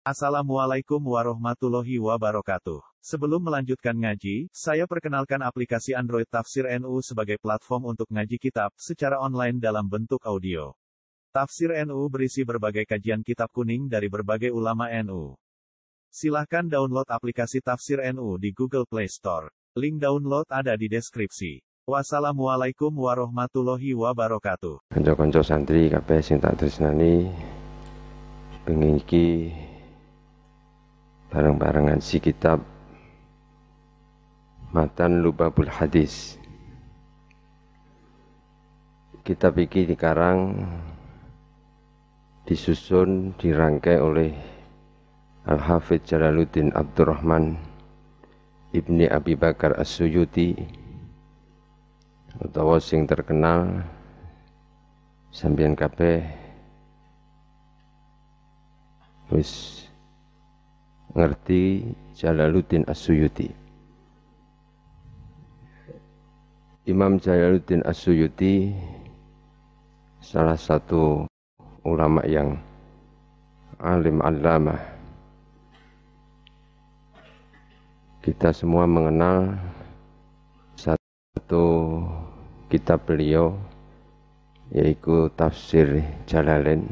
Assalamualaikum warahmatullahi wabarakatuh. Sebelum melanjutkan ngaji, saya perkenalkan aplikasi Android Tafsir NU sebagai platform untuk ngaji kitab secara online dalam bentuk audio. Tafsir NU berisi berbagai kajian kitab kuning dari berbagai ulama NU. Silahkan download aplikasi Tafsir NU di Google Play Store. Link download ada di deskripsi. Wassalamualaikum warahmatullahi wabarakatuh. Kanca-kanca santri kabeh sing tak tresnani bareng-barengan si kitab. Matan Lubabul Hadis. Kitab iki dikarang disusun dirangkai oleh Al-Hafidh Jalaluddin Abdurrahman Ibni Abi Bakar As-Suyuti utawa sing terkenal sampeyan kabeh wis ngerti Jalaluddin As-Suyuti. Imam Jalaluddin As-Suyuti salah satu ulama yang alim alama. Kita semua mengenal satu kitab beliau yaitu tafsir Jalalain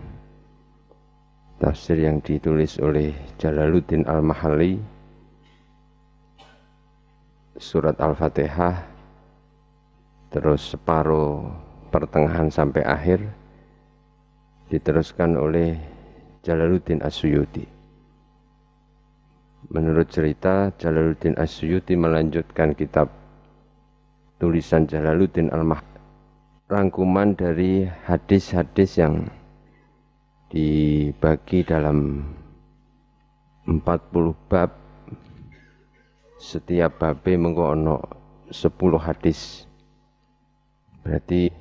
tafsir yang ditulis oleh Jalaluddin Al-Mahalli. Surat Al-Fatihah. Terus separuh pertengahan sampai akhir. Diteruskan oleh Jalaluddin Asyuyuti menurut cerita Jalaluddin Asyuyuti melanjutkan kitab tulisan Jalaluddin Al-Mahalli rangkuman dari hadis-hadis yang dibagi dalam 40 bab. Setiap bab mengko ana 10 hadis. Berarti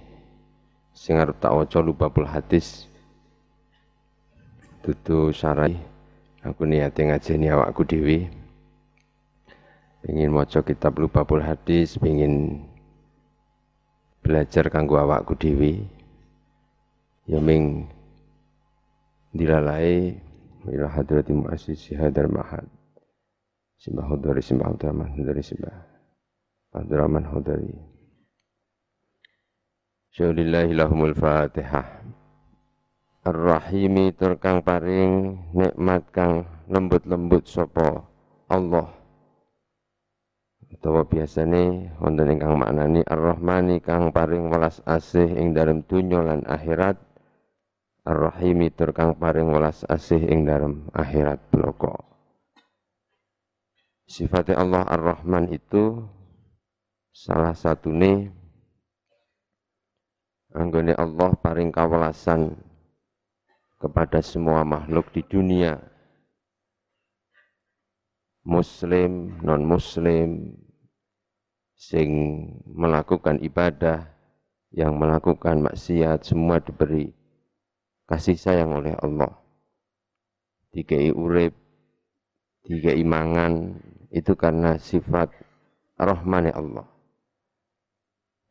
sing arep tak waca lubabul hadis dudu sarai aku niate ngajeni awakku dhewe. Ingin maca kitab lubabul hadis ingin belajar kanggo awakku dhewe. Ya ming dilalai ila hadrati muassisi hadar mahad. Simbah hudari simbah Abdurrahman hudari simbah Abdurrahman hudari Syaulillahi lahumul fatihah. Paring nikmat kang lembut-lembut sopo Allah. Utawa biasane wonten ingkang maknani Ar-Rahmani kang paring welas asih ing dalem dunya lan akhirat Ar-Rahimi tur kang paring welas asih ing dalam akhirat bloko. Sifatnya Allah Ar-Rahman itu salah satu nih anggone Allah paring kawelasan kepada semua makhluk di dunia muslim non muslim sing melakukan ibadah yang melakukan maksiat semua diberi kasih sayang oleh Allah. Dikai urip, dikai mangan, itu karena sifat rahmani Allah.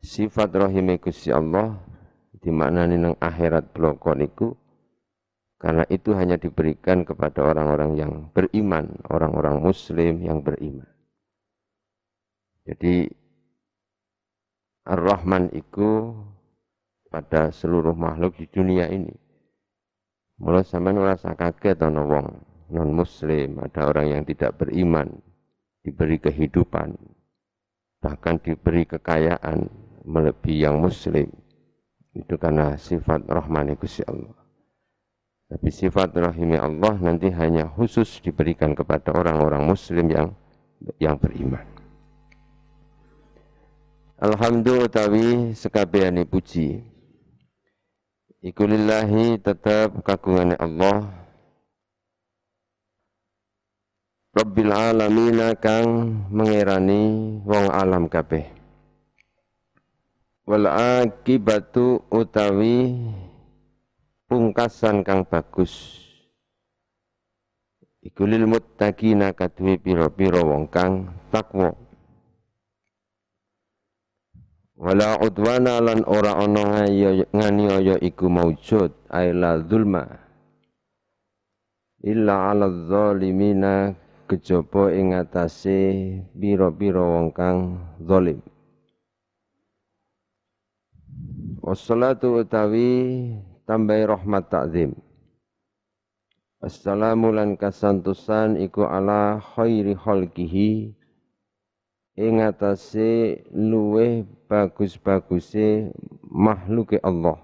Sifat rahime Gusti Allah dimaknani nang akhirat blokon iku karena itu hanya diberikan kepada orang-orang yang beriman, orang-orang muslim yang beriman. Jadi Ar-Rahman itu pada seluruh makhluk di dunia ini Mulai sampai merasa kaget ana wong non muslim, ada orang yang tidak beriman, diberi kehidupan, bahkan diberi kekayaan melebihi yang muslim. Itu karena sifat rahmani Gusti Allah. Tapi sifat rahimi Allah nanti hanya khusus diberikan kepada orang-orang muslim yang yang beriman. Alhamdulillah utawi sekabehane puji Iku lillahi tetap kagungan Allah. Rabbil alamina kang mengerani wong alam kabeh. Wal akibatu utawi pungkasan kang bagus. Iku lil muttaqina kadue pira-pira wong kang takwa Wala udwana lan ora ana nganiaya iku maujud aila zulma. illa 'ala zalimina kejaba ing atase pira-pira wong kang zalim Wassalatu utawi tambahi rahmat takzim. Assalamu lan kasantusan iku ala khairi khalqihi ing atase luweh bagus-baguse makhluke Allah.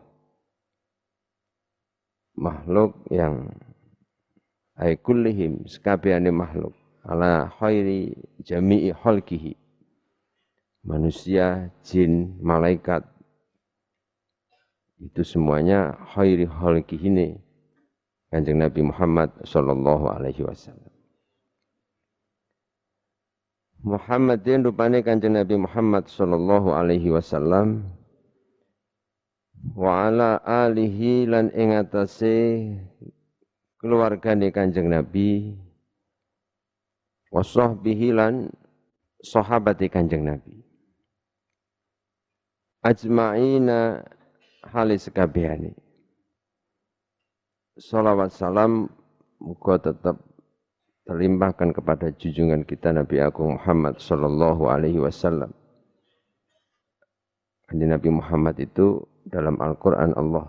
Makhluk yang ay kullihim makhluk ala khairi jami'i khalqihi. Manusia, jin, malaikat, itu semuanya khairi khalqihini Kanjeng Nabi Muhammad sallallahu alaihi wasallam. Muhammadin rupane Kanjeng Nabi Muhammad sallallahu alaihi wasallam. Wa ala alihi lan ing atase keluargane Kanjeng Nabi. Wa sahbihi lan sahabate Kanjeng Nabi. Ajma'ina halis sekabehane. Salawat salam muga tetap terlimpahkan kepada junjungan kita Nabi Agung Muhammad sallallahu alaihi wasallam. Kanjeng Nabi Muhammad itu dalam Al-Qur'an Allah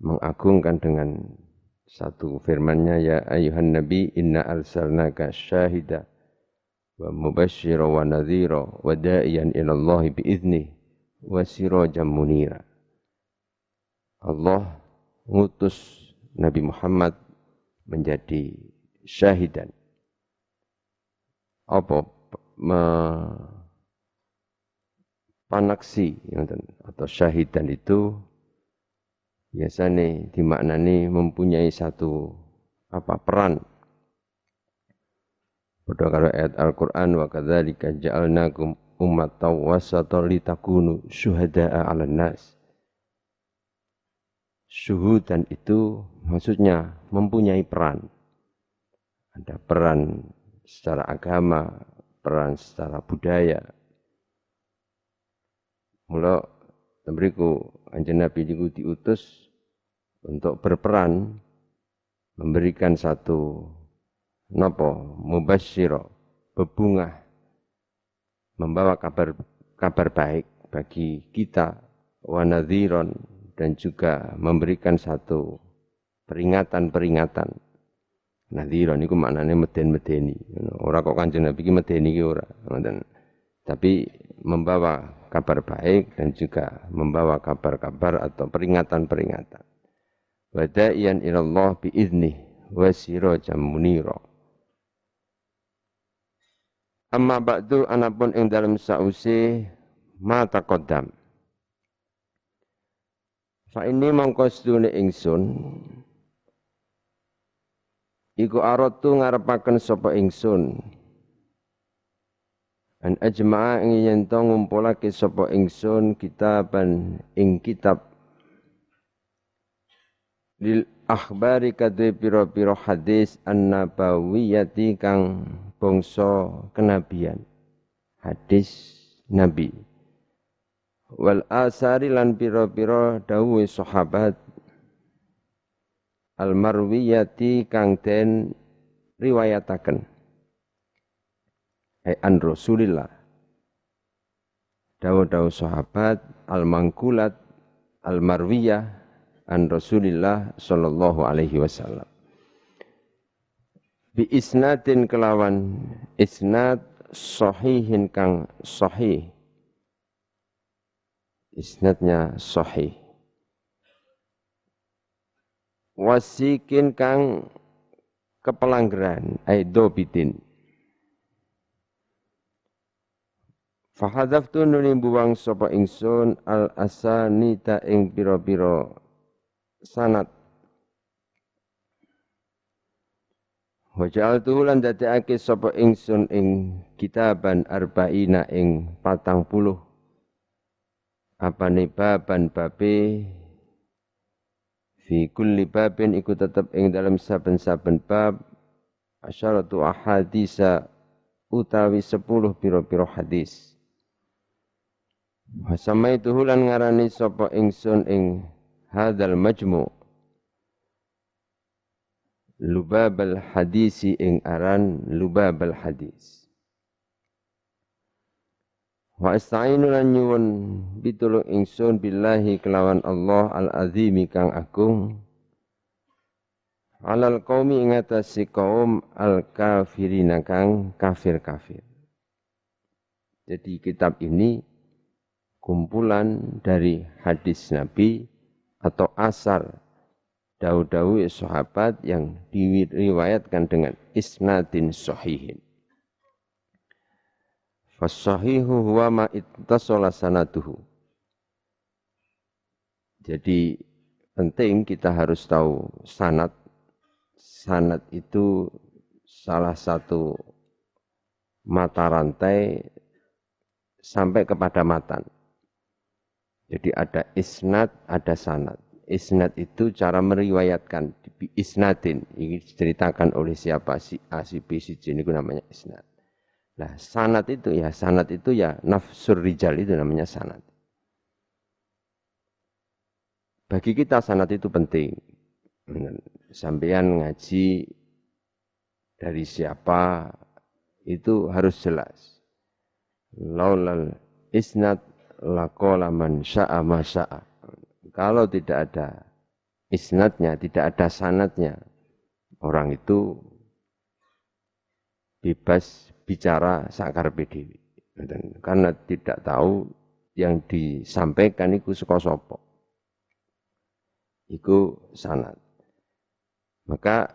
mengagungkan dengan satu firman-Nya ya ayuhan nabi inna arsalnaka syahida wa mubashshira wa nadhira wa da'iyan ila Allah bi idznih wa sirajan munira. Allah ngutus Nabi Muhammad menjadi syahidan. Apa me, panaksi atau syahidan itu biasanya dimaknani mempunyai satu apa peran Pada kalau ayat Al-Quran wa kadzalika ja'alnakum ummatan wasatan litakunu syuhada'a 'alan nas dan itu maksudnya mempunyai peran. Ada peran secara agama, peran secara budaya. Mula tembriku anjen Nabi itu diutus untuk berperan memberikan satu nopo mubasyiro bebungah membawa kabar kabar baik bagi kita wanadhiron dan juga memberikan satu peringatan-peringatan. Nadhiron itu maknanya meden-medeni. Orang kok kanjeng Nabi ini medeni iki ora. Tapi membawa kabar baik dan juga membawa kabar-kabar atau peringatan-peringatan. Wada'iyan ilallah biizni wa sirajan munira. Amma ba'du anapun ing dalam sa'usi ma taqaddam. Fa ini mongko sedune ingsun iku aratu ngarepaken sapa ingsun. An ajma'a ing yen to ngumpulake sapa ingsun kitaban ing kitab. Lil akhbari kadhe pira-pira hadis an-nabawiyati kang bangsa kenabian. Hadis nabi. Wal asari lan pira-pira dawuhe sahabat al marwiyati kang den riwayataken. Ai an rasulillah. Dawuh-dawuh sahabat al mangkulat al marwiyah an rasulillah sallallahu alaihi wasallam. Bi isnadin kelawan isnad sahihin kang sahih. Isnadnya sahih wasikin kang kepelanggeran aidobitin Fahadaftu nuli buang sapa ingsun al asanita ing pira-pira sanat. Wajal tuhulan dadekake sapa ingsun ing kitaban arba'ina ing patang puluh. Apa baban babe fi kulli babin iku tetep ing dalam saben-saben bab. Asyaratu ahadisa utawi sepuluh piro-piro hadis. Wasama itu hulan ngarani sapa ingsun ing hadal majmu. Lubabal hadisi ing aran lubabal hadis Wa astainu lan nyuwun pitulung ingsun billahi kelawan Allah al azimi kang agung alal qaumi ing atase kaum al kafirina kang kafir-kafir jadi kitab ini kumpulan dari hadis Nabi atau asar dawu-dawu sahabat yang diriwayatkan dengan isnadin sahihin. Fasahihu huwa ma ittasala sanaduhu. Jadi penting kita harus tahu sanat. Sanat itu salah satu mata rantai sampai kepada matan. Jadi ada isnad, ada sanat. Isnad itu cara meriwayatkan isnadin. Ini diceritakan oleh siapa si A, si B, si C. Ini namanya isnad. Nah, sanat itu ya, sanat itu ya nafsur rijal itu namanya sanat. Bagi kita sanat itu penting. Sampean ngaji dari siapa itu harus jelas. Laulal isnad laqala man sya'a ma sya'a. Kalau tidak ada isnadnya, tidak ada sanatnya, orang itu bebas bicara sakar PDW. Karena tidak tahu yang disampaikan itu suka sopo. Itu sanat. Maka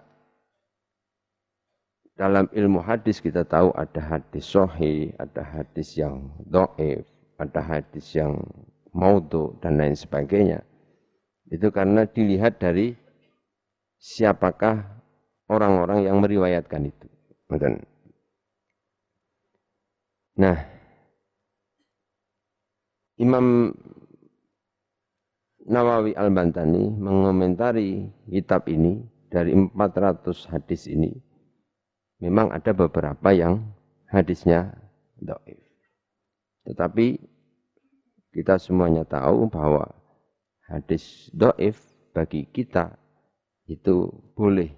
dalam ilmu hadis kita tahu ada hadis sohi, ada hadis yang do'if, ada hadis yang maudhu dan lain sebagainya. Itu karena dilihat dari siapakah orang-orang yang meriwayatkan itu. Nah, Imam Nawawi Al-Bantani mengomentari kitab ini dari 400 hadis ini memang ada beberapa yang hadisnya doif. Tetapi kita semuanya tahu bahwa hadis doif bagi kita itu boleh.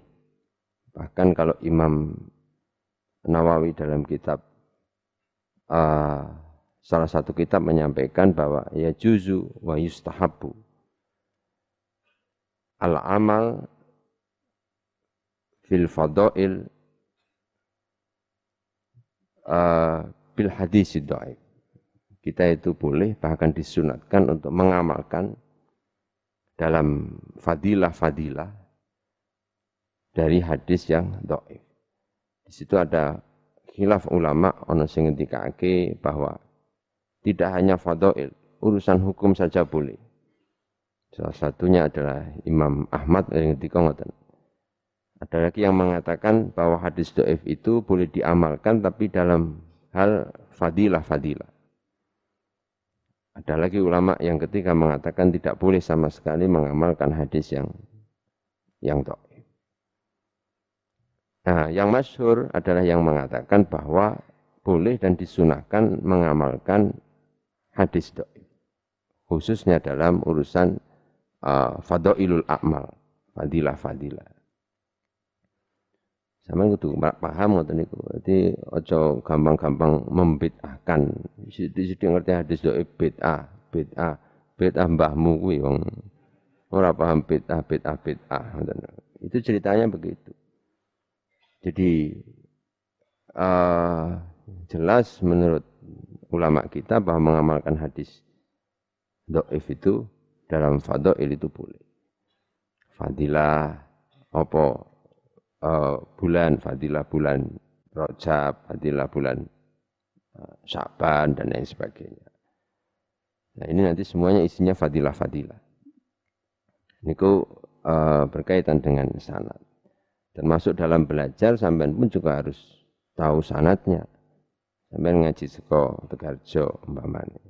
Bahkan kalau Imam Nawawi dalam kitab uh, salah satu kitab menyampaikan bahwa ya juzu wa yustahabu al amal fil fadail uh, bil hadis doif. Kita itu boleh bahkan disunatkan untuk mengamalkan dalam fadilah-fadilah dari hadis yang doif. Di situ ada khilaf ulama ono sing ngendikake bahwa tidak hanya fadail, urusan hukum saja boleh. Salah satunya adalah Imam Ahmad yang ngendika ngoten. Ada lagi yang mengatakan bahwa hadis doif itu boleh diamalkan tapi dalam hal fadilah-fadilah. Ada lagi ulama yang ketika mengatakan tidak boleh sama sekali mengamalkan hadis yang yang dhaif. Nah, yang masyhur adalah yang mengatakan bahwa boleh dan disunahkan mengamalkan hadis dhaif. Khususnya dalam urusan uh, fadailul a'mal, fadilah-fadilah. Sama itu paham ngoten niku. Dadi aja gampang-gampang membid'ahkan. Sithik-sithik ngerti hadis doa bid'ah, bid'ah, bid'ah mbahmu kuwi wong ora paham bid'ah, bid'ah, bid'ah. Itu ceritanya begitu. Jadi uh, jelas menurut ulama kita bahwa mengamalkan hadis doif itu dalam fadail itu boleh. Fadilah apa uh, bulan, fadilah bulan Rojab, fadilah bulan uh, Syaban dan lain sebagainya. Nah ini nanti semuanya isinya fadilah-fadilah. Ini uh, berkaitan dengan sanat. Termasuk dalam belajar sampai pun juga harus tahu sanatnya. Sampai ngaji seko Tegarjo umpamane.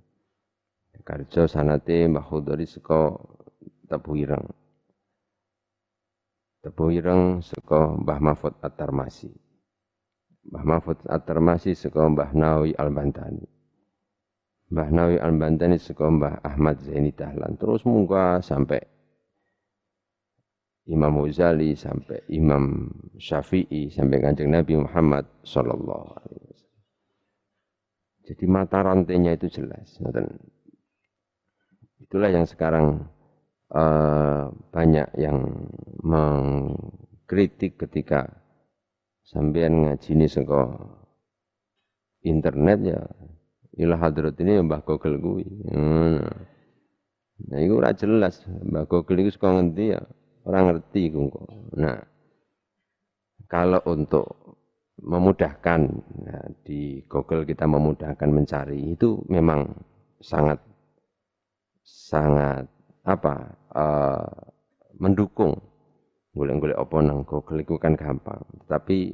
Tegarjo sanate Mbah Khudori seko Tebu Ireng. Tebu ireng saka Mbah Mahfud At-Tarmasi. Mbah Mahfud At-Tarmasi saka Mbah Nawawi Al-Bantani. Mbah Nawawi Al-Bantani saka Mbah Ahmad Zaini Dahlan. Terus munggah sampai Imam Ghazali sampai Imam Syafi'i sampai kanjeng Nabi Muhammad Sallallahu Alaihi Wasallam. Jadi mata rantainya itu jelas. Itulah yang sekarang uh, banyak yang mengkritik ketika sampean ngaji ini seko internet ya ilah hadrat ini ya Mbah Google kuwi. Hmm. Nah, itu ora jelas. Mbah Google itu suka ngerti ya orang ngerti kok. Nah, kalau untuk memudahkan nah, di Google kita memudahkan mencari itu memang sangat sangat apa uh, mendukung. Boleh-boleh apa nang Google itu kan gampang. Tapi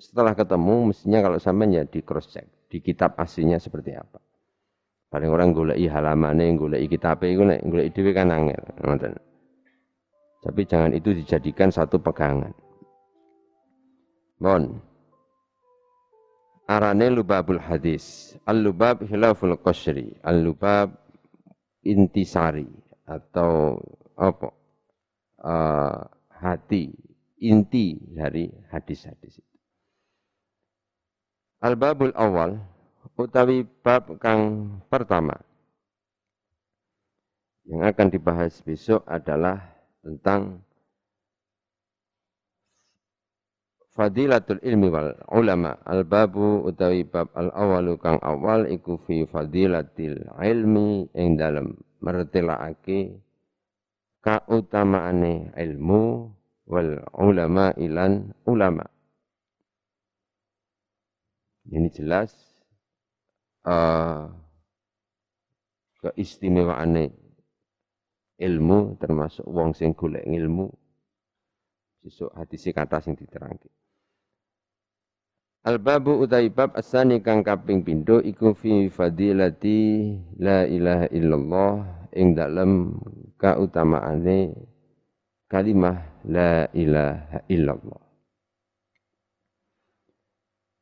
setelah ketemu mestinya kalau sampai ya di cross check di kitab aslinya seperti apa. Paling orang golek halamannya golek kitab itu nek golek dhewe kan angel ngoten tapi jangan itu dijadikan satu pegangan. Bon. Arane lubabul hadis. Al-lubab hilaful qasri. Al-lubab intisari atau apa? Uh, hati inti dari hadis-hadis itu. Al-babul awal utawi bab kang pertama yang akan dibahas besok adalah tentang fadilatul ilmi wal ulama. Al babu utawi bab al awalu kang awal iku fi fadilatil ilmi ing dalam mertelaake kautamaane ilmu wal ulama ilan ulama. Ini jelas uh, keistimewaane ilmu termasuk wong sing golek ilmu sesuk hadis kata sing diterangke Al-babu utai bab asani kang kaping pindho iku fi fadilati la ilaha illallah ing dalem kautamaane kalimah la ilaha illallah.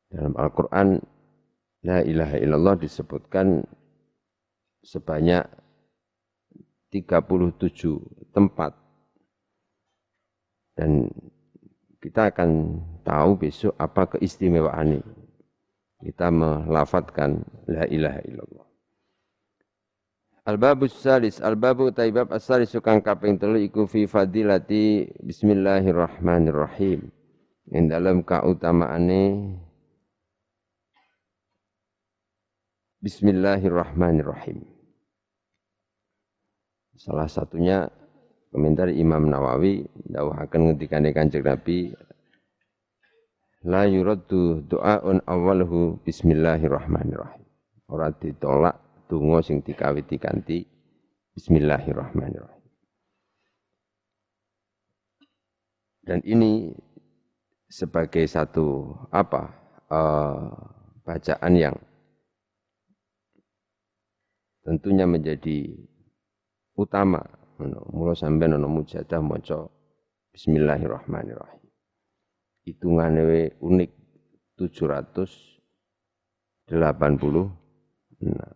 Dalam Al-Qur'an la ilaha illallah disebutkan sebanyak 37 tempat. Dan kita akan tahu besok apa keistimewaan ini. Kita melafatkan la ilaha illallah. Al-babus salis, al-babu taibab as-salis sukang kaping telu iku fi fadilati bismillahirrahmanirrahim. Yang dalam keutamaane Bismillahirrahmanirrahim. Salah satunya komentar Imam Nawawi dawuhaken ngendikane Kanjeng Nabi la yuraddu du'aun awwaluhu bismillahirrahmanirrahim. Ora ditolak donga sing dikawiti kanthi bismillahirrahmanirrahim. Dan ini sebagai satu apa uh, bacaan yang tentunya menjadi utama. Mula sampean ana mujadah maca bismillahirrahmanirrahim. Hitungane unik 780 nah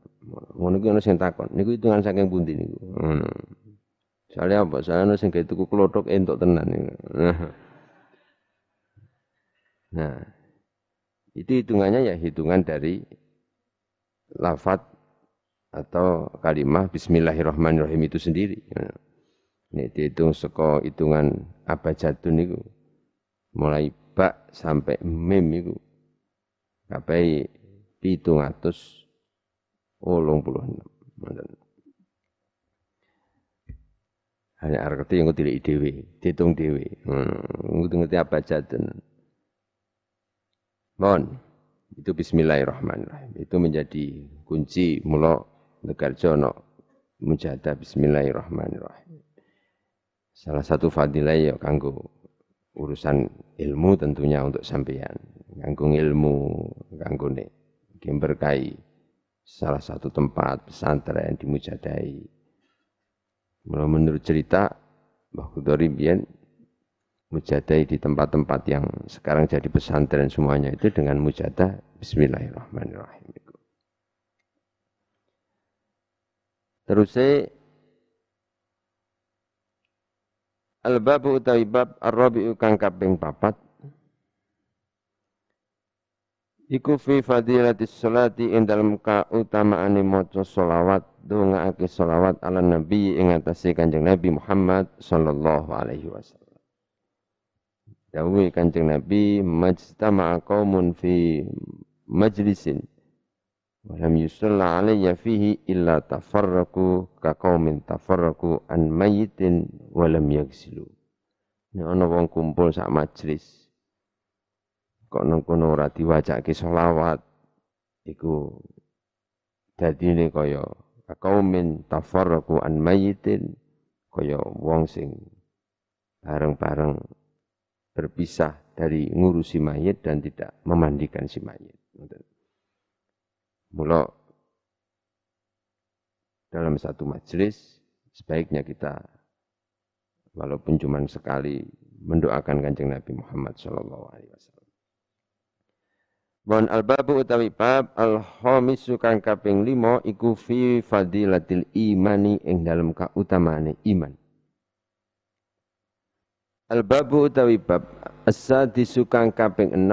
ngono iki ana sing takon niku hitungan saking pundi niku ngono Soalnya apa? Soalnya ana sing gawe tuku klothok entuk tenan niku. Nah, itu hitungannya ya hitungan dari lafat atau kalimah bismillahirrahmanirrahim itu sendiri. Ini dihitung seko hitungan abajadun itu. Mulai bak sampai mim itu. Kapai pitung atus olong puluh enam. Hanya arti yang tidak dewi, dihitung dewi. Hmm, ngerti abajadun. Mohon, itu Bismillahirrahmanirrahim. Itu menjadi kunci mulai Negarjono mujahadah bismillahirrahmanirrahim. Salah satu fadilah ya kanggo urusan ilmu tentunya untuk sampeyan. Kanggo ilmu, kanggo nek berkai salah satu tempat pesantren dimujadai. Menurut cerita Mbah Kudori Bian mujadai di tempat-tempat yang sekarang jadi pesantren semuanya itu dengan mujadah Bismillahirrahmanirrahim. Terus Al-babu utawi bab ar-rabi'u kang kaping papat Iku fi fadilatis sholati ing dalem kautamaane maca selawat dongaake selawat ala nabi ing atase Kanjeng Nabi Muhammad sallallahu alaihi wasallam. Dawuh Kanjeng Nabi majtama'a qaumun fi majlisin walam yusalla alayya fihi illa tafarraku ka qaumin tafarraku an mayyitin walam yaghsilu. Nek ana wong kumpul sak majlis kok nang kono ora diwajake selawat iku dadine kaya kaumin tafarraqu an mayyitin kaya wong sing bareng-bareng berpisah dari ngurusi mayit dan tidak memandikan si mayit. Mula dalam satu majelis sebaiknya kita walaupun cuma sekali mendoakan kanjeng Nabi Muhammad Shallallahu Alaihi Wasallam. Wan albabu utawi bab al khamisu kang kaping 5 iku fi fadilatil imani ing dalem kautamane iman. Albabu utawi bab as-sadisu kang kaping 6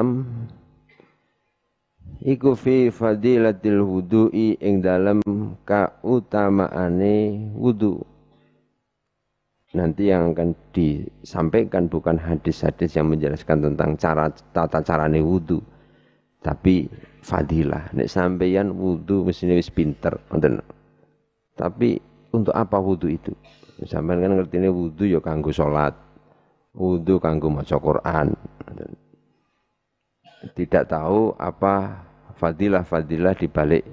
iku fi fadilatil wudu'i ing dalem kautamaane wudu. Nanti yang akan disampaikan bukan hadis-hadis yang menjelaskan tentang cara tata carane wudu tapi fadilah. Nek sampeyan wudu mesti wis pinter ngoten. Tapi untuk apa wudu itu? Sampean kan ngertine wudu ya kanggo salat wudu kanggo maca Quran tidak tahu apa fadilah-fadilah di balik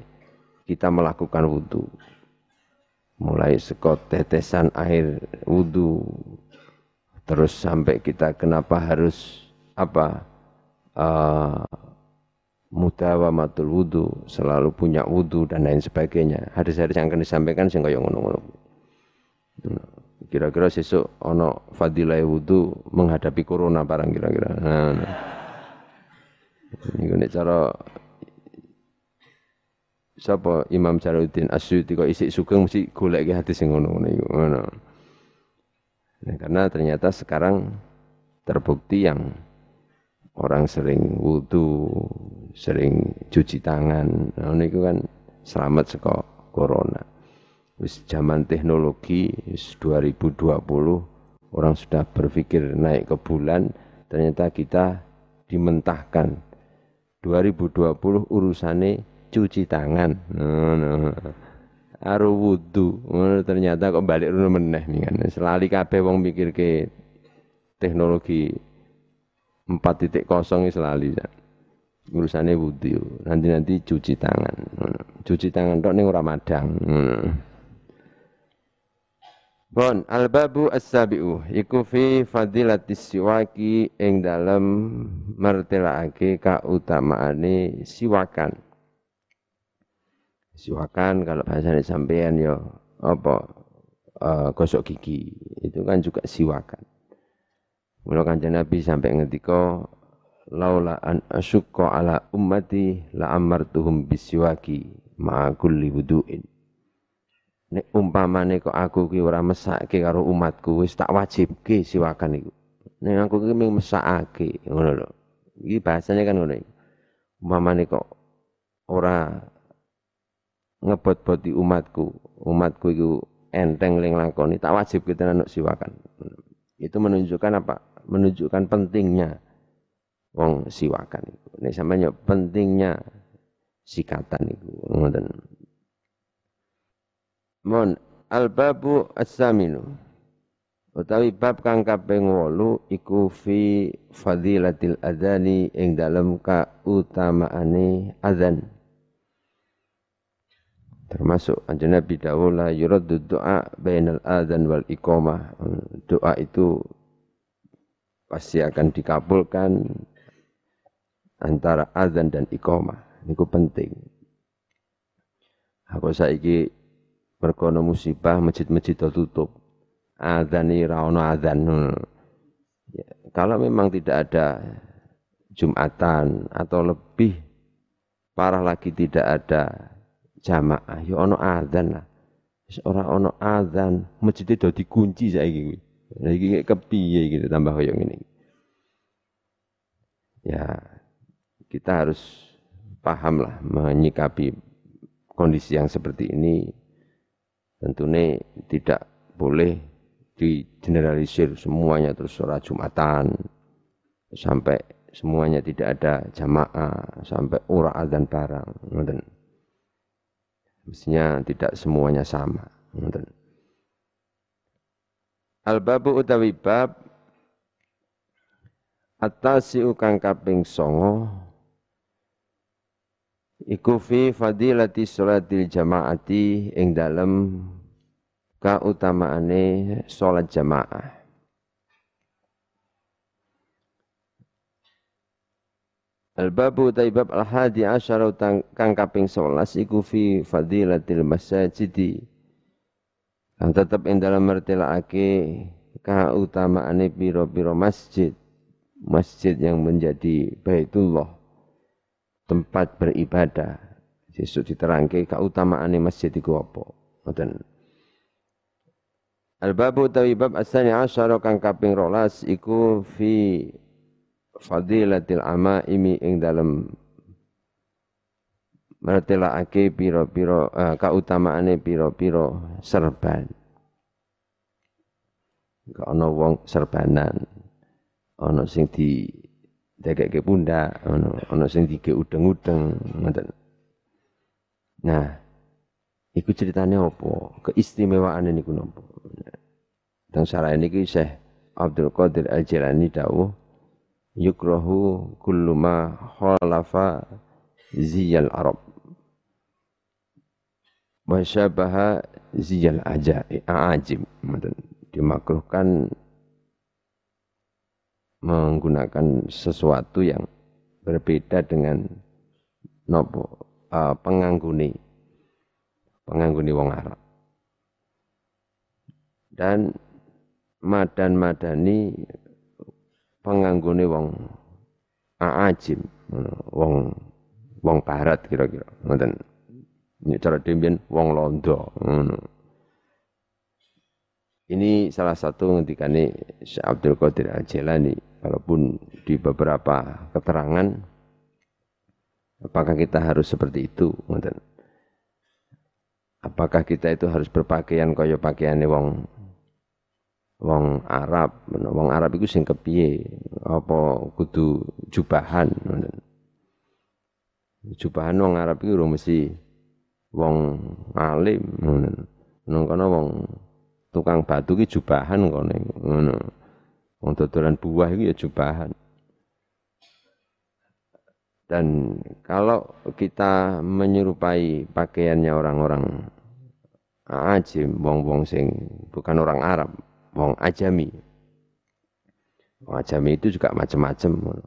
kita melakukan wudu mulai sekot tetesan air wudu terus sampai kita kenapa harus apa uh, mudawamatul wudu, selalu punya wudu dan lain sebagainya. Hadis-hadis yang akan disampaikan sing kaya ngono-ngono. Kira-kira sesuk ono fadilah wudu menghadapi corona barang kira-kira. Nah, nah. Ini cara sapa Imam Jalaluddin Asyuti kok isik sugeng mesti golek hadis sing ngono-ngono iku. Nah, karena ternyata sekarang terbukti yang orang sering wudhu, sering cuci tangan. Nah, ini kan selamat seko corona. Wis zaman teknologi, wis 2020, orang sudah berpikir naik ke bulan, ternyata kita dimentahkan. 2020 urusannya cuci tangan. Nah, nah. Aru wudhu, ternyata kok balik rumah meneh. Selali kabeh wong mikir ke teknologi empat titik kosong selalu ya. urusannya wudhu nanti nanti cuci tangan cuci tangan tok ning ora madang Bon, al-babu as-sabi'u iku fi fadilatis siwaki ing dalem mertelaake kautamaane siwakan. Siwakan kalau bahasanya sampean yo apa uh, gosok gigi itu kan juga siwakan. Mula kanjeng Nabi sampai ngendika laula an asyqa ala ummati la amartuhum bisiwaki ma kulli wudu'in. Nek umpamane kok aku ki ora mesake karo umatku wis tak wajibke siwakan iku. Nek aku ki mung mesakake ngono lho. Iki bahasanya kan ngono iki. Umpamane kok ora ngebot-boti umatku, umatku iku enteng ling lakoni tak wajib kita nanuk siwakan. Itu menunjukkan apa? menunjukkan pentingnya wong siwakan itu. Nek sampeyan pentingnya sikatan itu. Ngoten. Mon al-babu as-saminu. Utawi bab kang kaping 8 iku fi fadilatil adzani ing dalem kautamaane adzan. Termasuk anjing Nabi dawuh la yuraddu doa bainal adzan wal iqamah. Doa itu pasti akan dikabulkan antara azan dan iqamah. Niku penting. Aku saiki merkono musibah masjid-masjid tutup. Azan ini rawono azan. Ya, kalau memang tidak ada Jumatan atau lebih parah lagi tidak ada jamaah, ya ono azan lah. Ora ono azan, masjid itu dikunci saiki kuwi. Iki kepiye gitu tambah koyo ini. Ya, kita harus paham lah menyikapi kondisi yang seperti ini. Tentunya tidak boleh digeneralisir semuanya terus sholat Jumatan sampai semuanya tidak ada jamaah sampai ura dan barang ngoten. Mestinya tidak semuanya sama ngoten. Al babu utawi bab atasiu kang kaping songo iku fi fadilati sholatil jamaati ing dalem kautamaane salat jamaah. Al-babu taibab al-hadi asyara kang kaping 11 iku fi fadilatil masajidi. Kang tetep ing dalem mertelake kautamaane pira-pira masjid. Masjid yang menjadi Baitullah tempat beribadah. Sesuk diterangke kautamaane masjid iku apa. Ngoten. Al-babu bab asani asyara kang kaping rolas iku fi fadilatil amaimi ing dalem mertelakake pira-pira uh, kautamaane pira-pira serban. Gak ana wong serbanan. Ana sing di dekekke pundak, ana ana sing dike udeng-udeng. Nah, iku ceritane apa? Keistimewaan niku napa? Dan syarah ini Syekh Abdul Qadir Al-Jilani dawuh yukrahu kullu ma khalafa ziyal arab wa syabaha ziyal ajim dimakruhkan menggunakan sesuatu yang berbeda dengan nopo uh, pengangguni pengangguni wong Arab. Dan madan madani penganggone wong aajim wong wong barat kira-kira ngoten. Ini cara demikian wong londo ini salah satu ngendikane Syekh Abdul Qadir Al-Jilani. Walaupun di beberapa keterangan apakah kita harus seperti itu ngoten apakah kita itu harus berpakaian kaya pakaiane wong wong Arab, wong Arab iku sing kepiye? Apa kudu jubahan Jubahan wong Arab iku ora mesti wong alim. Nang kono wong tukang batu ki jubahan kono ngono. Wong dodolan buah iku ya jubahan. Dan kalau kita menyerupai pakaiannya orang-orang ajim, wong-wong sing bukan orang Arab, wong ajami. Wong ajami itu juga macam-macam.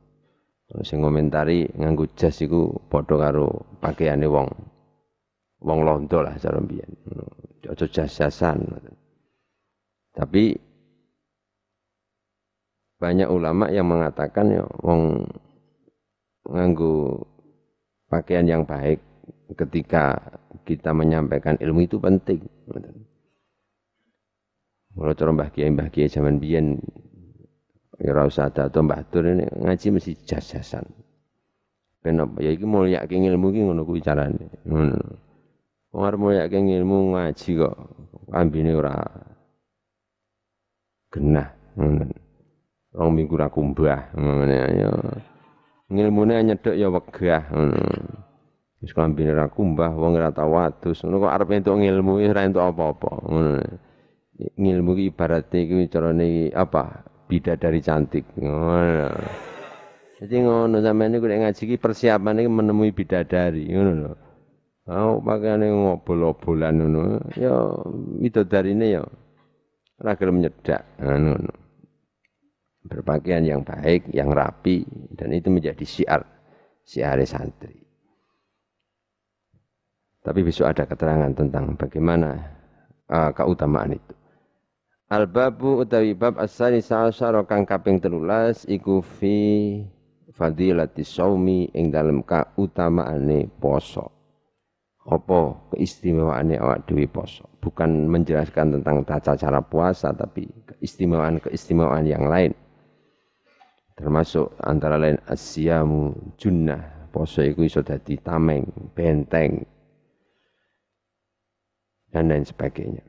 Sing ngomentari nganggo jas iku padha karo pakaiane wong wong londo lah cara mbiyen. Aja jas-jasan. Tapi banyak ulama yang mengatakan ya wong nganggo pakaian yang baik ketika kita menyampaikan ilmu itu penting. Kalau cara Mbah Kiai Mbah Kiai zaman biyen ya ora usah atau Mbah Tur ini ngaji mesti jas-jasan. Ben apa ya iki mulyake ilmu iki ngono kuwi carane. Ngono. Wong arep mulyake ilmu ngaji kok ambine ora genah ngono. Rong minggu ra kumbah ngono ya. Ngilmune nyedhek ya wegah ngono. Wis kambine ra kumbah wong ora tau wadus. Ngono kok arep entuk ngilmu ora entuk apa-apa ngono ngilmu ki ibaratnya ki carane apa bidadari cantik ngono jadi ngono sampeyan niku nek ngaji ki persiapan iki menemui bidadari ngono lho Oh, pakaiane ngobol-obolan ngono. Ya midodarine ya ora gelem nyedak ngono. Berpakaian yang baik, yang rapi dan itu menjadi syiar syiar santri. Tapi besok ada keterangan tentang bagaimana uh, keutamaan itu. Al-babu utawi bab asani sa'asyara kang kaping telulas iku fi fadilati saumi ing dalem kautamaane poso. Apa keistimewaane awak dhewe poso? Bukan menjelaskan tentang tata cara puasa tapi keistimewaan-keistimewaan yang lain. Termasuk antara lain asyamu junnah, poso iku iso dadi tameng, benteng dan lain sebagainya.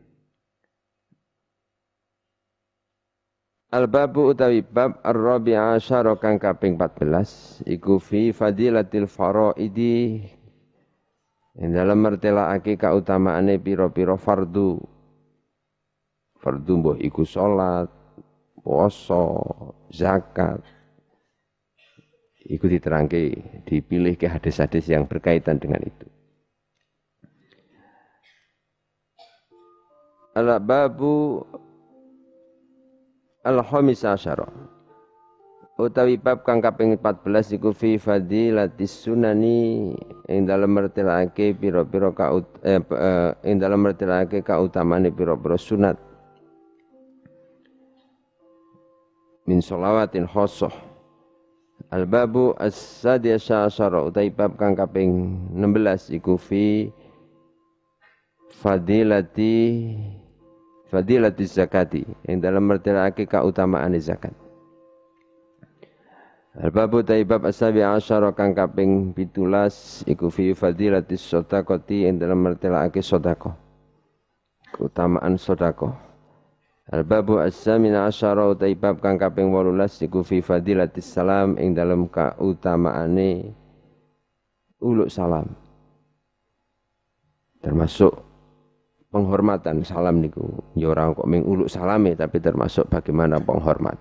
Al-babu utawi bab ar-rabi asyara kang kaping 14 iku fi fadilatil faraidi. Ing dalam mertelaake kautamaane pira-pira fardu. Fardu mbah iku salat puasa zakat. Iku diterangke dipilih ke hadis-hadis yang berkaitan dengan itu Al-babu Al-Khamis asyara. Utawi bab kang kaping 14 iku fi fadilatis sunani ing dalem mertelake pira-pira ka eh, eh, ing dalem mertelake kautamane pira-pira sunat. Min sholawatin khosoh. Al-babu as-sadi asyara utawi bab kang kaping 16 iku fi fadilati fadilati zakati yang dalam mertelake keutamaan zakat. Al-babu taibab asabi asyara kang kaping 17 iku fi fadilati sedekati yang dalam mertelake sedekah. Keutamaan sedekah. Al-babu as-samin asyara taibab kang kaping 18 iku fi fadilati salam ing dalam keutamaane uluk salam. Termasuk penghormatan salam niku ya ora kok ming uluk salame tapi termasuk bagaimana penghormat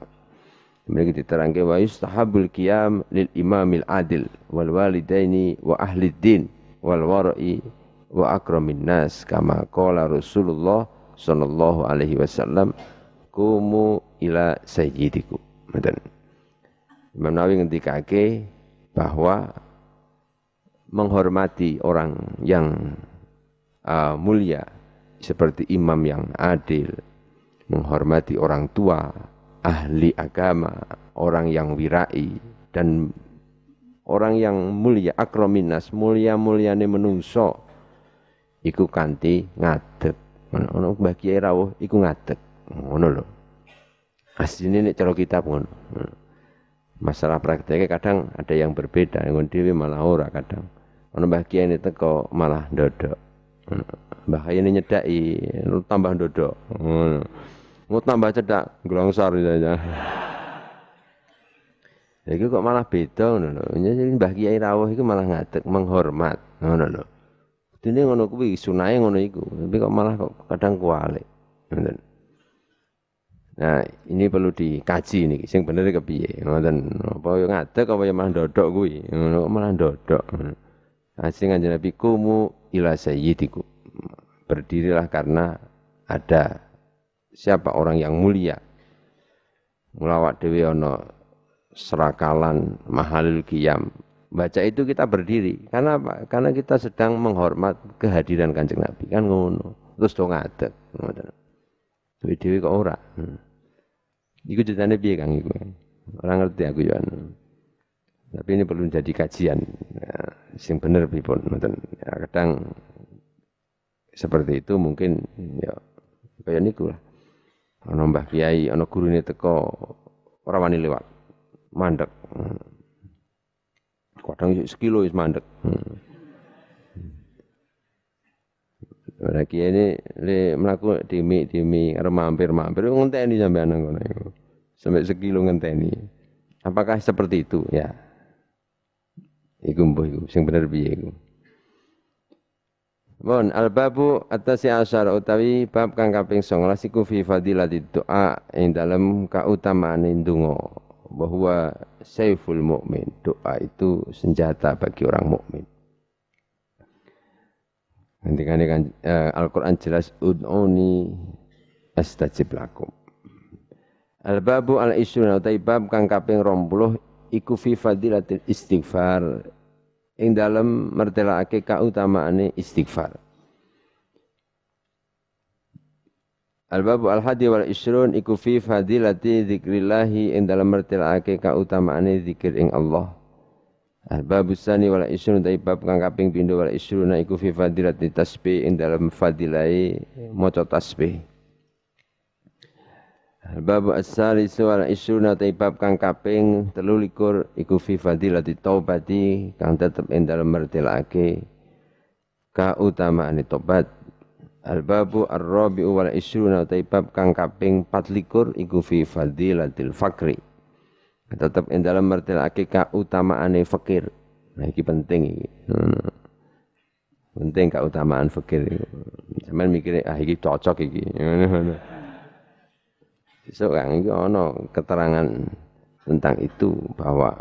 Mereka diterangke wa yustahabul qiyam lil imamil adil wal walidaini wa ahli din wal wara'i wa akramin nas kama qala Rasulullah sallallahu alaihi wasallam kumu ila sayyidiku. Ngoten. Imam Nawawi ngendikake bahwa menghormati orang yang uh, mulia seperti imam yang adil, menghormati orang tua, ahli agama, orang yang wirai, dan orang yang mulia, akrominas, mulia-muliane menungso, iku kanti ngadeg. Ono Mbah Kiai rawuh iku ngadeg. Ngono lho. Asline nek cara kitab ngono. Masalah prakteknya kadang ada yang berbeda, yang dhewe malah ora kadang. Ono Mbah Kiai teko malah ndodok. Bahaya ini nyedai, tambah dodok. Mau tambah cedak, gelongsor saja. Ya itu kok malah beda ngono lho. Jadi Mbah Kiai rawuh iku malah ngadeg menghormat ngono lho. Dene ngono kuwi sunahe ngono iku, tapi kok malah kok kadang kualik. Nah, ini perlu dikaji nih, sing bener kepiye. Ngoten, apa yo ngadeg apa yo malah dodok kuwi. Ngono malah dodok. Asing kanjeng Nabi kumu ila sayyidiku. Berdirilah karena ada siapa orang yang mulia. Mulawat dewi ono serakalan mahalul qiyam. Baca itu kita berdiri. Karena apa? Karena kita sedang menghormat kehadiran kanjeng Nabi. Kan ngono. Terus dong ngadeg. Dewi dewi kok ora. Hmm. Iku ceritanya piye Kang iku. Orang ngerti aku ya. Tapi ini perlu jadi kajian. Ya, sing bener pripun Ya, kadang seperti itu mungkin ya kayak niku lah. Ana Mbah Kiai, ana gurune teko ora wani lewat. Mandek. Kadang sekilo wis mandek. Kiai ini le mlaku dimi arep mampir mampir ngenteni sampean ngono iku. Sampai sekilo ngenteni. Apakah seperti itu? Ya, Iku mbuh iku sing bener piye iku. Bon, al-babu atasi asyara utawi bab kang kaping 19 iku fi fadilati doa ing dalem kautamaan ndonga bahwa saiful mukmin. Doa itu senjata bagi orang mukmin. Nanti kan uh, Al-Quran jelas ud'uni astajib lakum. Al-babu al-isyuna utawi bab kang kaping 20 iku fi fadilatil istighfar ing dalem mertelake kautamaane istighfar. Al-babu al-hadi wal isrun iku fi fadilati dzikrillahi ing dalem mertelake kautamaane zikir ing Allah. Al-babu sani wal isrun dai bab kang kaping wal isruna iku fi fadilati tasbih ing dalem fadilai maca tasbih. Bab as-salisu wal isruna bab kang kaping 13 iku fi fadilati taubati kang tetep ing dalem mertelake kautamaane tobat. Al-babu ar-rabi'u wal isruna bab kang kaping 24 iku fi fadilatil fakri. Tetep ing dalem mertelake kautamaane fakir. Nah iki penting iki. Penting keutamaan fakir. Sampeyan mikire ah iki cocok iki. Besok kan itu ono keterangan tentang itu bahwa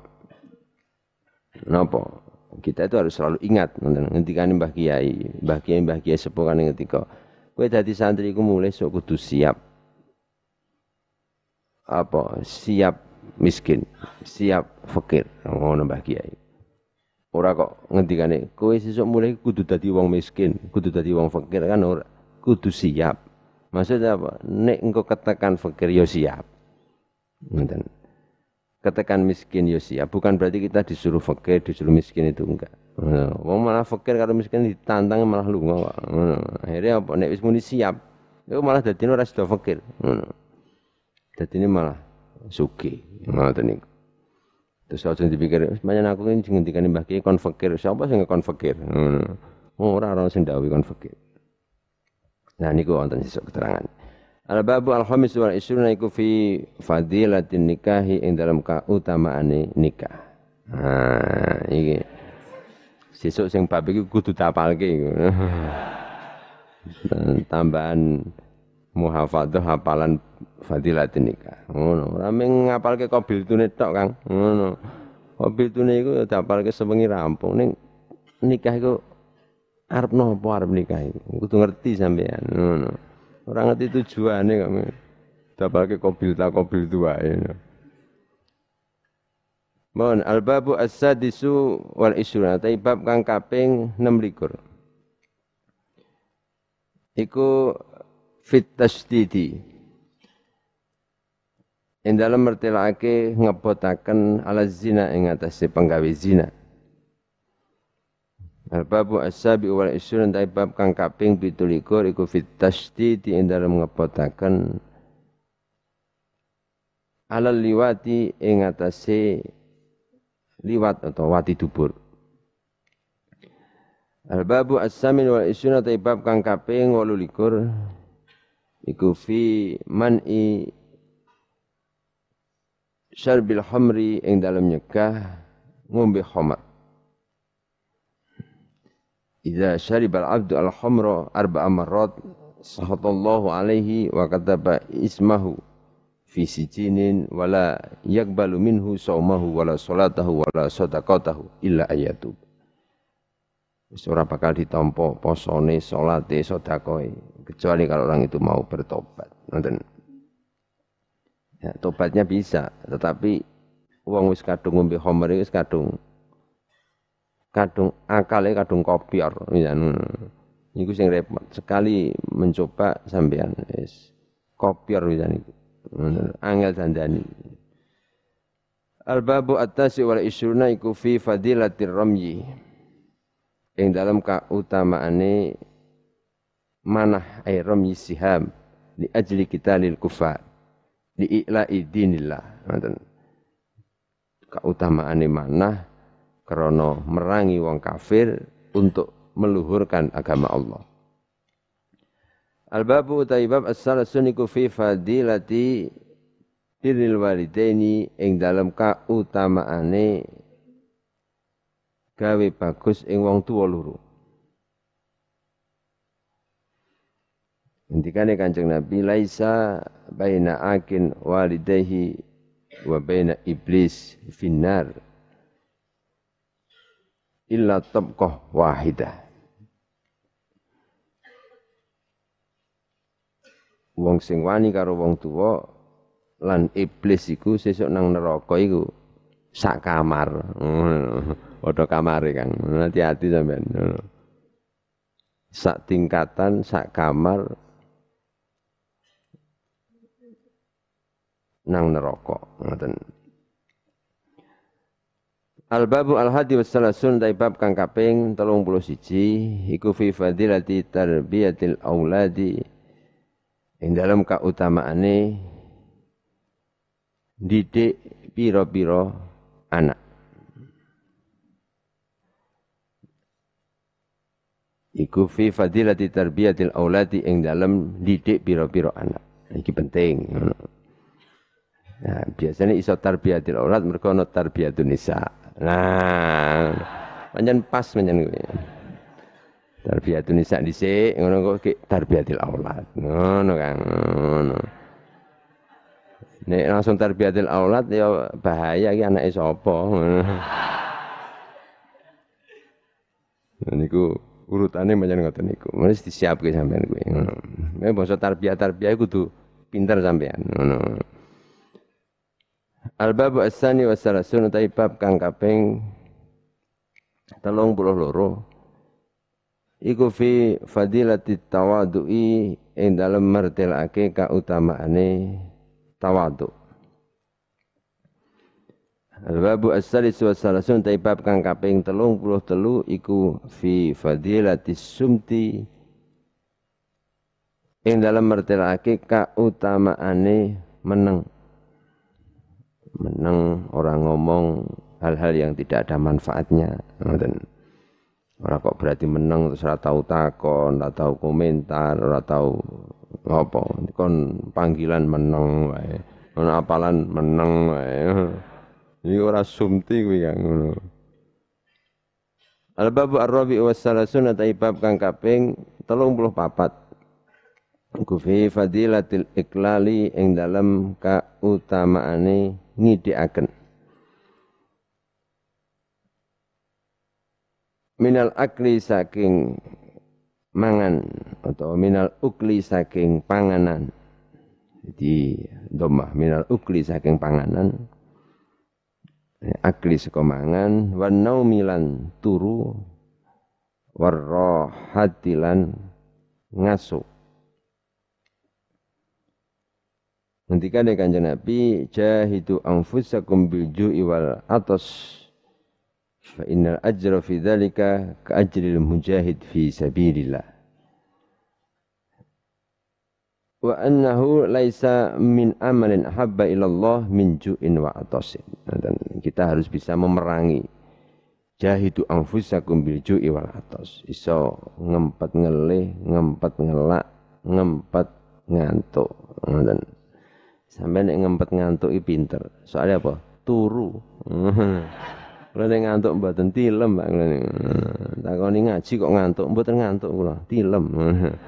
nopo kita itu harus selalu ingat ngendikan Mbah Kiai, Mbah Kiai Mbah Kiai sepuh kan ngendika kowe dadi santri iku mulai sok kudu siap apa siap miskin, siap fakir ngono Mbah Kiai. Ora kok ngendikane kowe sesuk mulai kudu dadi wong miskin, kudu dadi wong fakir kan ora, kudu siap. Maksudnya apa? Nek engkau katakan fakir yo siap. Ngoten. Katakan miskin yo siap, bukan berarti kita disuruh fakir, disuruh miskin itu enggak. Wong malah fakir kalau miskin ditantang malah lunga kok. Akhirnya apa nek wis muni siap, itu malah dadi ora sida fakir. Ngono. ini malah sugih. Ngoten niku. Terus aja dipikir, semuanya aku ini ngendikan Mbah Kiai kon siapa sing kon fakir? Ngono. Ora ora sing dawuh. Nah niku wonten sesuk keterangan. Al babu al khamis wal isruna iku fi fadilatin nikahi ing dalam kautamaane nikah. Nah iki sesuk sing bab iki kudu tapalke iku. tambahan muhafadah hafalan fadilatin nikah. Ngono. Ora mung ngapalke qabil tune tok, Kang. Ngono. Qabil tune iku dapalke sewengi rampung ning nikah iku arep nopo arep nikah iki kudu ngerti sampean ngono. Ora ngerti tujuane kok dapake kobil ta kobil tuwae Mohon albabu as-sadisu wal isruna bab kang kaping 26 Iku fit tasdidi. Ing dalam mertelake ngebotaken ala zina ing atase penggawe zina Al-babu as-sabi wal isrun tai bab kang kaping 17 iku fit tasdid ing dalem ngepotaken alal liwati ing atase liwat atau wati dubur. Al-babu as-samin wal isrun tai bab kang kaping 18 iku fi man'i syarbil hamri ing dalem nyegah ngombe khamar. Idza syaribal abdu al-khamra arba'a marrat sahatallahu alaihi wa kataba ismahu fi sijinin wala yakbalu minhu saumahu wala salatahu wala sadaqatahu illa ayatub. Ora bakal ditampa posone, salate, sedekahe kecuali kalau orang itu mau bertobat. Nonton. Ya, tobatnya bisa, tetapi uang wis kadung ngombe khamr wis kadung kadung akale kadung kopior misalnya niku sing repot. Sekali mencoba sampean wis kopior misalnya angel dandani. Al-babu at-tasi wal isruna iku fi fadilatir ramyi. Ing dalam kautamaane manah ay ramyi siham li ajli lil kufar li i'la'i dinillah. Ngoten. Kautamaane manah krono merangi wong kafir untuk meluhurkan agama Allah. Al-babu utaibab as-salasun iku fi fadilati birril walidaini ing dalam kautamaane gawe bagus ing wong tuwa loro. Intikane Kanjeng Nabi laisa baina akin walidayhi wa baina iblis finnar illa tabqah wahidah. Wong sing wani karo wong tuwa lan iblis iku sesuk nang neraka iku sak kamar. Padha kamare Kang. Hati-hati sampean. Sak tingkatan, sak kamar nang neraka. Ngoten. Al-babu al-hadi wassalasun dari bab kang kaping 31 iku fi fadilati tarbiyatil auladi ing dalam kautamaane didik piro-piro anak. Iku fi fadilati tarbiyatil auladi ing dalam didik piro-piro anak. Iki penting. Nah, biasanya iso tarbiyatil aulad mereka no tarbiyatun nisa. Nah, panjang pas panjang gue. Tarbiyatun nisa dhisik ngono kok tarbiyatil aulad. Ngono kan. Ngono. Nek langsung tarbiyatil aulad ya bahaya iki anake sapa. Niku urutane pancen ngoten niku. Mesti disiapke sampean kuwi. Ngono. Nek basa tarbiyah-tarbiyah kudu pinter sampean. Ngono. Al-babu as-sani wa salasun utai bab kang kaping telung puluh loro. Iku fi fadilati tawadu'i ing dalem mertelake kautamaane tawadu. Al-babu as-salis wa salasun taibab kang kaping telung puluh telu iku fi fadilati sumti ing dalam mertelake kautamaane meneng. Meneng orang ngomong hal-hal yang tidak ada manfaatnya. Orang kok berarti meneng terus ora tahu takon, ora tahu komentar, ora tahu apa kon panggilan meneng wae. Ono apalan meneng wae. Iki ora sumti kuwi kang ngono. Al babu ar-rabi wa salasun atai bab kang kaping 34 Kufi fadilatil iklali ing dalam kautamaane ngidikaken Minal akli saking mangan atau minal ukli saking panganan. Jadi domah minal ukli saking panganan. Akli saka mangan wan naumilan turu warrohatilan ngaso. Nanti kan kanjeng Nabi jahidu anfusakum bil ju'i wal atas. Fa innal ajra fi dzalika ka ajril mujahid fi sabilillah. Wa annahu laisa min amalin habba ilallah min ju'in wa atasin. Dan kita harus bisa memerangi jahidu anfusakum bil ju'i wal atas. Iso ngempet ngelih ngempet ngelak ngempet ngantuk. Dan sampai nek ngempet ngantuk i pinter. Soalnya apa? Turu. Kula nek ngantuk mboten tilem, niku. Takoni ngaji kok ngantuk, mboten ngantuk kula, tilem.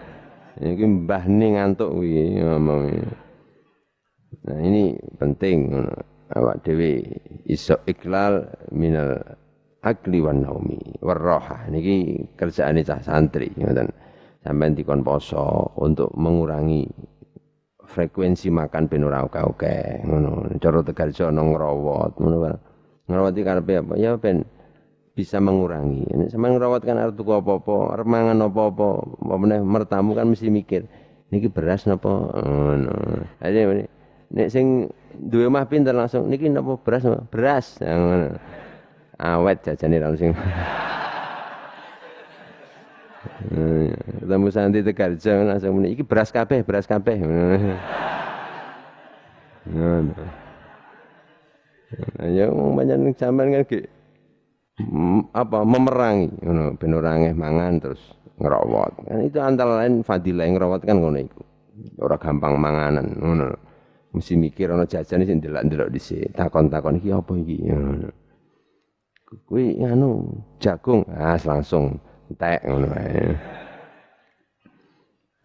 Iki mbahne ngantuk kuwi ngomong. Nah ini penting awak dhewe iso iklal minal akli wan naumi warroha niki kerjaane cah santri ngoten. Sampean dikon poso untuk mengurangi frekuensi makan ben ora oke-oke ngono cara tegarjo nang ngrawat ngono Ngerawati karepe apa? Ya ben bisa mengurangi. Ini sama ngerawat kan arep tuku apa-apa, arep mangan apa-apa, apa mertamu kan mesti mikir, niki beras napa? Ngono. Aja nek sing duwe omah pinter langsung niki napa beras? Beras. Ngono. Awet jajane langsung. Ketemu Santi Tegarjo langsung muni iki beras kabeh, beras kabeh. Ngono. Nah, ya banyak sampean kan apa memerangi ngono mangan terus ngerawat. Kan itu antara lain fadilah yang ngerawat kan ngono iku. Ora gampang manganan ngono. Mesti mikir ana jajan sing delok-delok dhisik. Takon-takon iki apa iki ngono. Kuwi anu jagung, ah langsung entek ngono ae.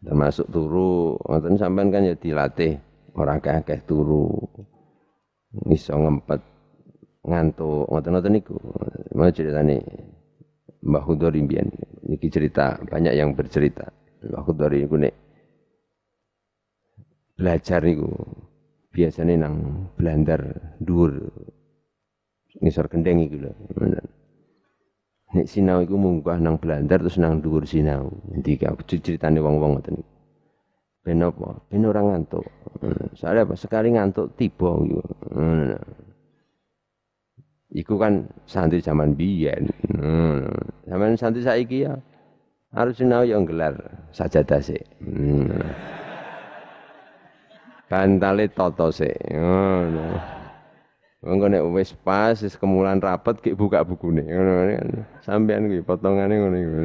Termasuk turu, ngoten sampean kan ya dilatih ora akeh-akeh turu iso ngempet ngantuk ngoten-ngoten niku. Mau ceritane Mbah Hudori mbiyen niki cerita banyak yang bercerita. Mbah Hudori niku nek belajar niku biasanya nang Blandar dhuwur ngisor kendeng iku lho. Nek sinau iku munggah nang Blandar terus nang dhuwur sinau. Nanti aku ceritane wong-wong ngoten niku. Ben apa? Ben ora ngantuk. Soalnya apa? Sekali ngantuk tiba gitu. Iku kan santri zaman biyen. Zaman santri saiki ya harus sinau yang gelar sajadah sih. Bantale toto sik. Ngono. Mengko nek wis pas wis kemulan rapet ki buka bukune. Ngono kan. Sampean kuwi potongane ngono iku.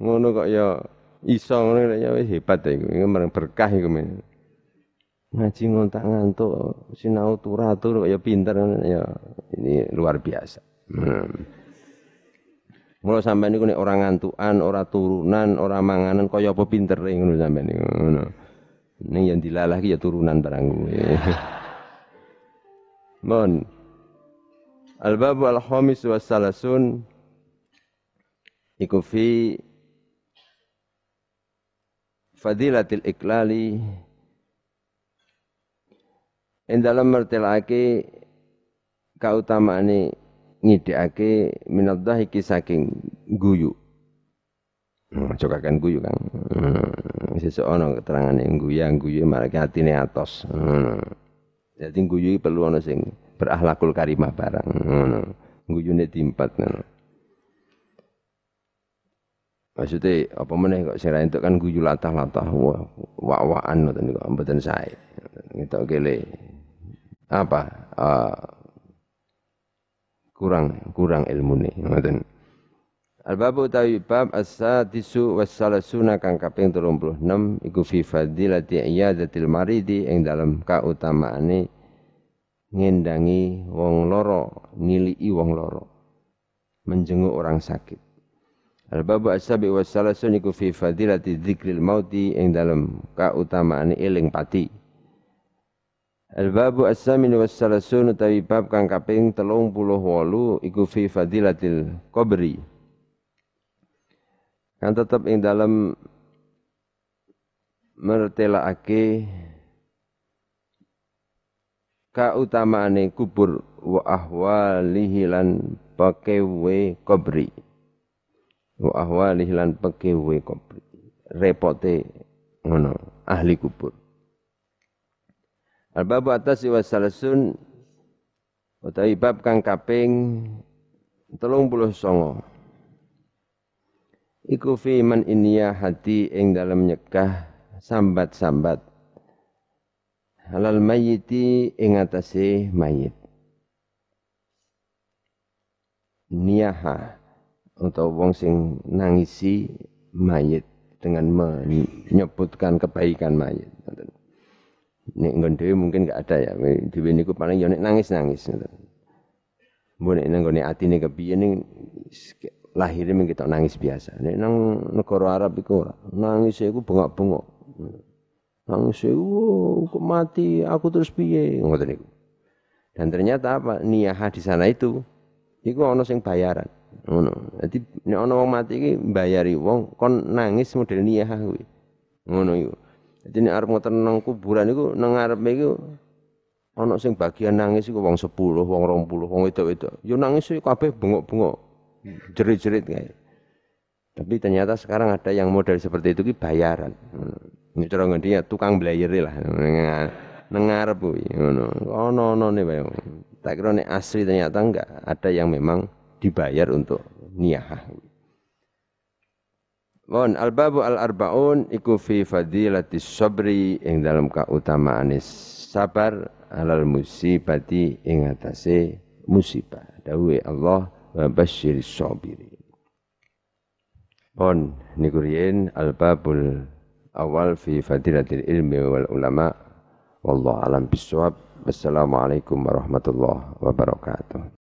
Ngono kok ya iso ngono ya wis hebat iku. Iku berkah iku men. Ngaji ngontak ngantuk, sinau turatur kok ya pinter ya ini luar biasa. Hmm. Mula sampean niku nek ora ngantukan, ora turunan, ora manganan kaya apa pintere ngono sampean niku. Ngono. Ning yang dilalah ya turunan barang kuwi. Mon. Al-bab al-khamis wa salasun iku fi fadilatil iklali ing dalam mertelake kautamaane ngidekake minadhahiki saking guyu. Hmm, cokakan guyu Kang. Hmm, sesuk ana keterangane guyu guyu marake atine atos. Hmm. Jadi guyu perlu ana sing berakhlakul karimah barang. Ngono. Guyune timpat ngono. Maksudnya apa meneh kok sira entuk kan guyu latah-latah wak-wakan ngoten niku mboten sae. Ngetok kele apa? Uh, kurang kurang ilmune ngoten Al-babu utawi bab as-sadisu was-salasuna kang kaping 36 iku fi fadilati iyadatil maridi ing dalam kautamaane ngendangi wong loro nilii wong loro menjenguk orang sakit Al-babu as-sabi was-salasun iku fi fadilati dzikril mauti ing dalam kautamaane eling pati Al-babu as-samin was salasun utawi bab kang kaping 38 iku fi fadilatil qabri. Kan tetep ing dalam mertelaake kautamaane kubur wa ahwalihi lan pakewe kubri. Wa ahwalihi lan pakewe kubri. Repote ngono ahli kubur. Al-babu atas wa salasun utawi bab kang kaping 39. Iku fi man inya hati ing dalam nyekah sambat-sambat halal mayiti ing atase mayit. Niyaha atau wong sing nangisi mayit dengan menyebutkan kebaikan mayit. Nek nggon mungkin gak ada ya. Dhewe niku paling ya nek nangis-nangis ngoten. Mbok nek nggone atine kepiye ning lahirnya kita nangis biasa. Nek nang negara Arab iku ora. Nangis bengok-bengok. Nangis iku kok mati aku terus piye ngoten niku. Dan ternyata apa? Niyah di sana itu iku ana sing bayaran. Ngono. Dadi nek ana wong mati iki mbayari wong kon nangis model niyah kuwi. Ngono iku. Jadi ini arep ngoten nang kuburan iku nang ngarepe iku sing bagian nangis iku wong 10, wong 20, wong wedok-wedok. Yo nangis kabeh bengok-bengok. Jerit-jerit kayak. Tapi ternyata sekarang ada yang model seperti itu ki bayaran. Ini cara ngendinya tukang belayeri lah. Ngarep kuwi ngono. Ono-ono ne wae. Tak kira nek asli ternyata enggak, ada yang memang dibayar untuk niyah. Wan al-babu al-arbaun iku fi fadilatis sabri ing dalam kautamaan sabar alal musibati ing atase musibah. Dawuhe Allah wa basyiris sabirin. Pon niku al-babul awal fi fadilatil ilmi wal ulama. Wallahu alam bisawab. Wassalamualaikum warahmatullahi wabarakatuh.